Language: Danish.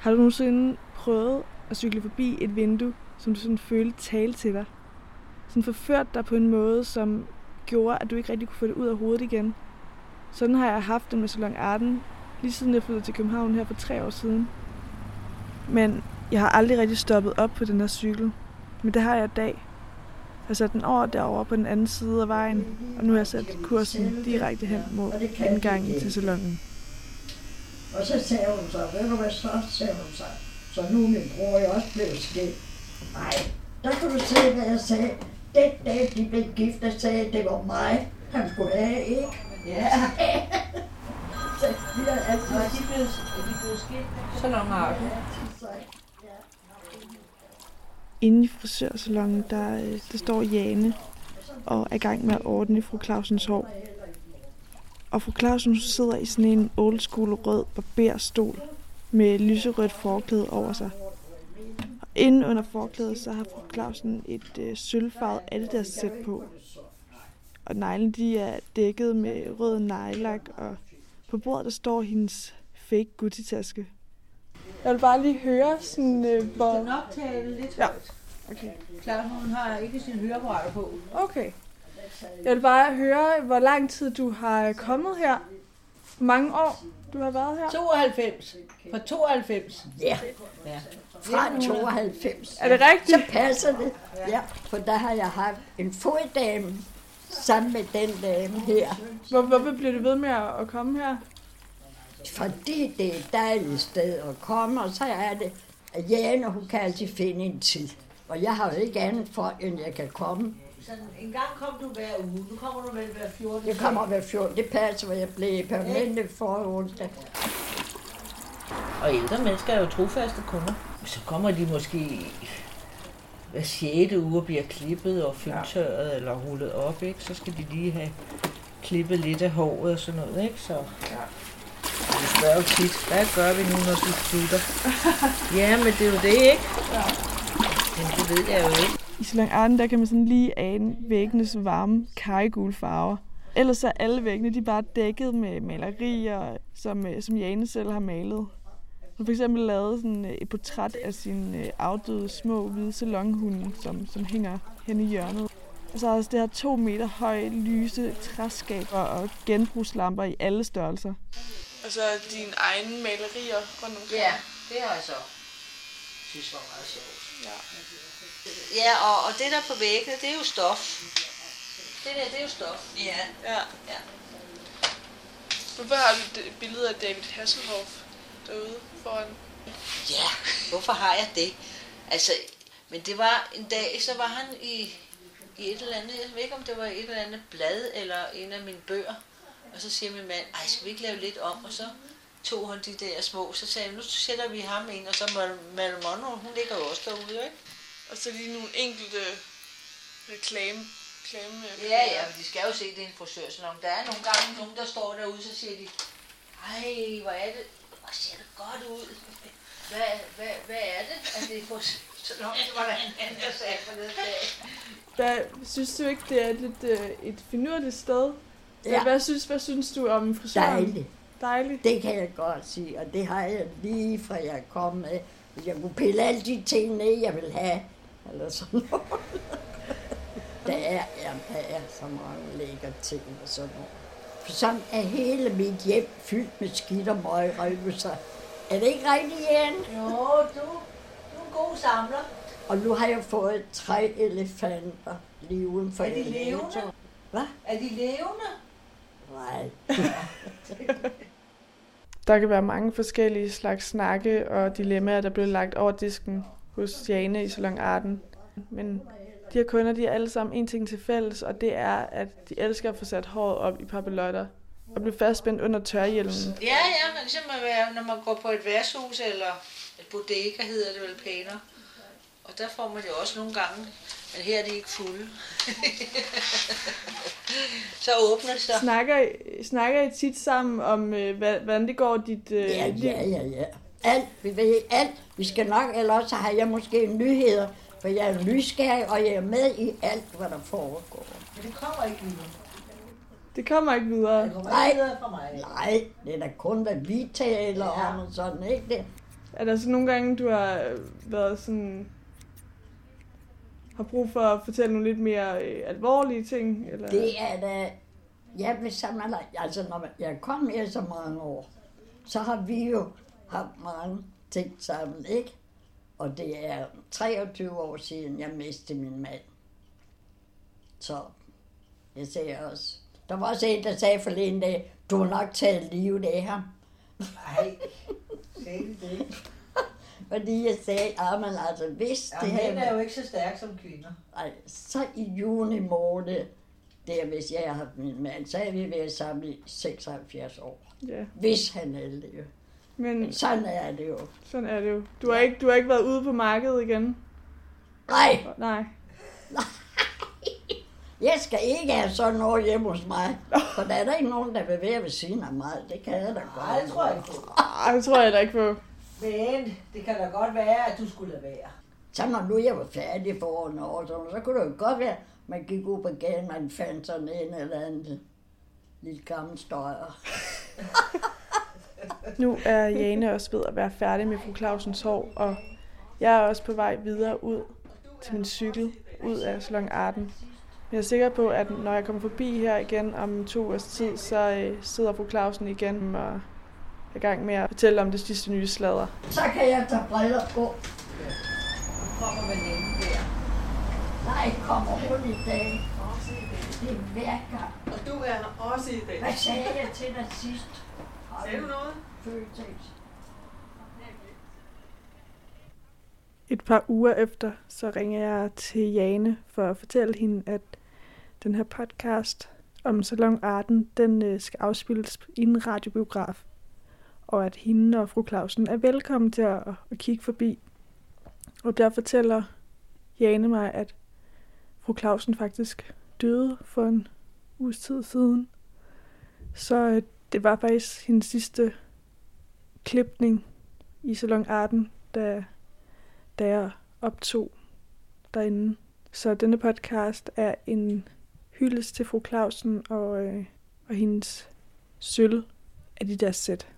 Har du nogensinde prøvet at cykle forbi et vindue, som du sådan følte tale til dig? Sådan forført dig på en måde, som gjorde, at du ikke rigtig kunne få det ud af hovedet igen. Sådan har jeg haft det med Salon Arden, lige siden jeg flyttede til København her for tre år siden. Men jeg har aldrig rigtig stoppet op på den her cykel. Men det har jeg i dag. Jeg satte den over derovre på den anden side af vejen, og nu har jeg sat kursen direkte hen mod indgangen til salonen. Og så sagde hun så, ved du hvad så, sagde hun så. Så nu er min bror jo også blevet skilt. Nej, der kunne du se, hvad jeg sagde. Den dag, de blev gift, der sagde, at det var mig, han skulle have, ikke? Ja. Så vi har altid Og er de blevet, er de blevet skilt? Så langt har du. Inde i frisørsalonen, der, øh, der står Jane og er i gang med at ordne fru Clausens hår. Og fru Clausen hun sidder i sådan en old school rød barberstol med lyserødt forklæde over sig. Og inde under forklædet, så har fru Clausen et øh, sølvfarvet Adidas sæt på. Og neglene de er dækket med rød nejlak, og på bordet der står hendes fake Gucci-taske. Jeg vil bare lige høre, sådan, øh, Du skal hvor... nok tale lidt Ja. højt. Okay. Klart, hun har ikke sin høreapparater på. Okay. Jeg vil bare høre, hvor lang tid du har kommet her. Hvor mange år du har været her. 92. Fra 92. Ja, Ja. fra 92. Er det rigtigt? Så passer det. Ja, for der har jeg haft en foddame sammen med den dame her. Hvor, hvorfor bliver du ved med at komme her? Fordi det er et dejligt sted at komme, og så er det, at Jane, hun kan altid finde en tid. Og jeg har jo ikke andet for, end jeg kan komme. Så en gang kom du hver uge. Nu kommer du vel hver 14. Det kommer hver 14. Det passer, hvor jeg blev permanent for onsdag. Og ældre mennesker er jo trofaste kunder. Så kommer de måske hver 6. uge bliver klippet og fyldtørret eller rullet op, ikke? Så skal de lige have klippet lidt af håret og sådan noget, ikke? Så du spørger jo tit, hvad gør vi nu, når du slutter? ja, men det er jo det, ikke? Men det ved jeg jo ikke. I Salon Arden, der kan man sådan lige ane væggenes varme kajegule farver. Ellers så er alle væggene de er bare dækket med malerier, som, øh, som Jane selv har malet. Hun for eksempel lavet sådan øh, et portræt af sin øh, afdøde små hvide salonhunde, som, som hænger hen i hjørnet. Og så er der også det her to meter høje lyse træskaber og genbrugslamper i alle størrelser. Og så dine egne malerier rundt omkring. Ja, det har jeg så. Synes var meget sjovt. Ja. Ja, og, og det der på væggene, det er jo stof. Det der, det er jo stof. Ja. ja. Ja. Hvorfor har du et billede af David Hasselhoff derude foran? Ja, hvorfor har jeg det? Altså, men det var en dag, så var han i, i et eller andet, jeg ved ikke om det var et eller andet blad eller en af mine bøger. Og så siger min mand, ej, skal vi ikke lave lidt om? Og så tog han de der små, så sagde jeg, nu sætter vi ham ind, og så Mal Monroe, hun ligger jo også derude, ikke? Og så lige nogle enkelte reklame. reklame Ja, ja, men de skal jo se, det er en frisørsalon. Der er nogle gange nogen, der står derude, så siger de, ej, hvor er det, hvor ser det godt ud. Hvad, hvad, hvad er det? Er det frisørsalon? Det var der en anden, der sagde forleden dag. Hvad, synes du ikke, det er lidt øh, et finurligt sted? Ja. Hvad, synes, hvad synes du om frisøren? Dejligt. Dejligt. Det kan jeg godt sige, og det har jeg lige fra jeg kom med. Jeg kunne pille alle de ting ned, jeg vil have. Eller sådan noget. Der er, ja, der er så mange lækre ting og sådan noget. For sådan er hele mit hjem fyldt med skidt og møg Er det ikke rigtigt, Jan? Jo, du, du er en god samler. Og nu har jeg fået tre elefanter lige uden for Er de elevator. levende? Hvad? Er de levende? Nej. Der kan være mange forskellige slags snakke og dilemmaer, der bliver lagt over disken hos Jane i Salon Arden. Men de her kunder, de har alle sammen en ting til fælles, og det er, at de elsker at få sat håret op i papillotter og blive fastspændt under tørhjelmen. Ja, ja, ligesom at være, når man går på et værtshus eller et bodega, hedder det vel pæner. Og der får man jo også nogle gange, men her er de ikke fulde. så åbner det sig. Snakker, I- snakker I tit sammen om, øh, hvad- hvordan det går dit øh, Ja, liv? ja, ja, ja. Alt, vi ved alt. Vi skal nok, eller også har jeg måske nyheder, for jeg er nysgerrig, og jeg er med i alt, hvad der foregår. Men det kommer ikke videre. Det kommer ikke videre. Det kommer Nej. ikke videre fra mig. Nej, det er da kun, hvad vi taler Ja. om og sådan, ikke det? Er der så nogle gange, du har været sådan... Har brug for at fortælle nogle lidt mere øh, alvorlige ting? Eller? Det er da... Jeg vil sammen, altså når jeg kom her så mange år, så har vi jo haft mange ting sammen, ikke? Og det er 23 år siden, jeg mistede min mand. Så jeg sagde også... Der var også en, der sagde forleden dag, du har nok taget livet af ham. Nej, sagde de det? Fordi jeg sagde, at man altså, hvis Ja, det mænd er her... jo ikke så stærke som kvinder. Ej, så i juni måned, der hvis jeg har haft min mand, så er vi været sammen i 76 år. Ja, Hvis han er det. men Men sådan er det jo. sådan er det jo. Du har ikke, du har ikke været ude på markedet igen? Nej, Nej. jeg skal ikke have sådan noget hjemme hos mig. For der er der ikke nogen, der vil være ved siden af mig. Det kan jeg da godt. Nej, det tror jeg ikke på. Ej, det tror jeg da ikke på. Men det kan da godt være, at du skulle lade være. Så når nu jeg var færdig for årene og sådan, så kunne det jo godt være, man gik ud på gaden, man fandt sådan en eller anden lille gammel støjer. Nu er Jane også ved at være færdig med fru Clausens hår, og jeg er også på vej videre ud til min cykel, ud af Salon Arten. Men jeg er sikker på, at når jeg kommer forbi her igen om to års tid, så øh, sidder fru Clausen igen og i gang med at fortælle om det sidste nye sladder. Så kan jeg tage briller på. Nu kommer veninden der. Nej, kommer hun i dag. Det er hver gang. Og du er også i dag. Hvad sagde jeg til dig sidst? Sagde du noget? Føtex. Et par uger efter, så ringer jeg til Jane for at fortælle hende, at den her podcast om Salon Arten, den øh, skal afspilles i en radiobiograf. Og at hende og fru Clausen er velkommen til at, at kigge forbi. Og der fortæller Jane mig, at fru Clausen faktisk døde for en uges tid siden. Så øh, det var faktisk hendes sidste klipning i Salon Arten, da da jeg optog derinde. Så denne podcast er en hyldest til fru Clausen og, øh, og hendes sølv af de der sæt.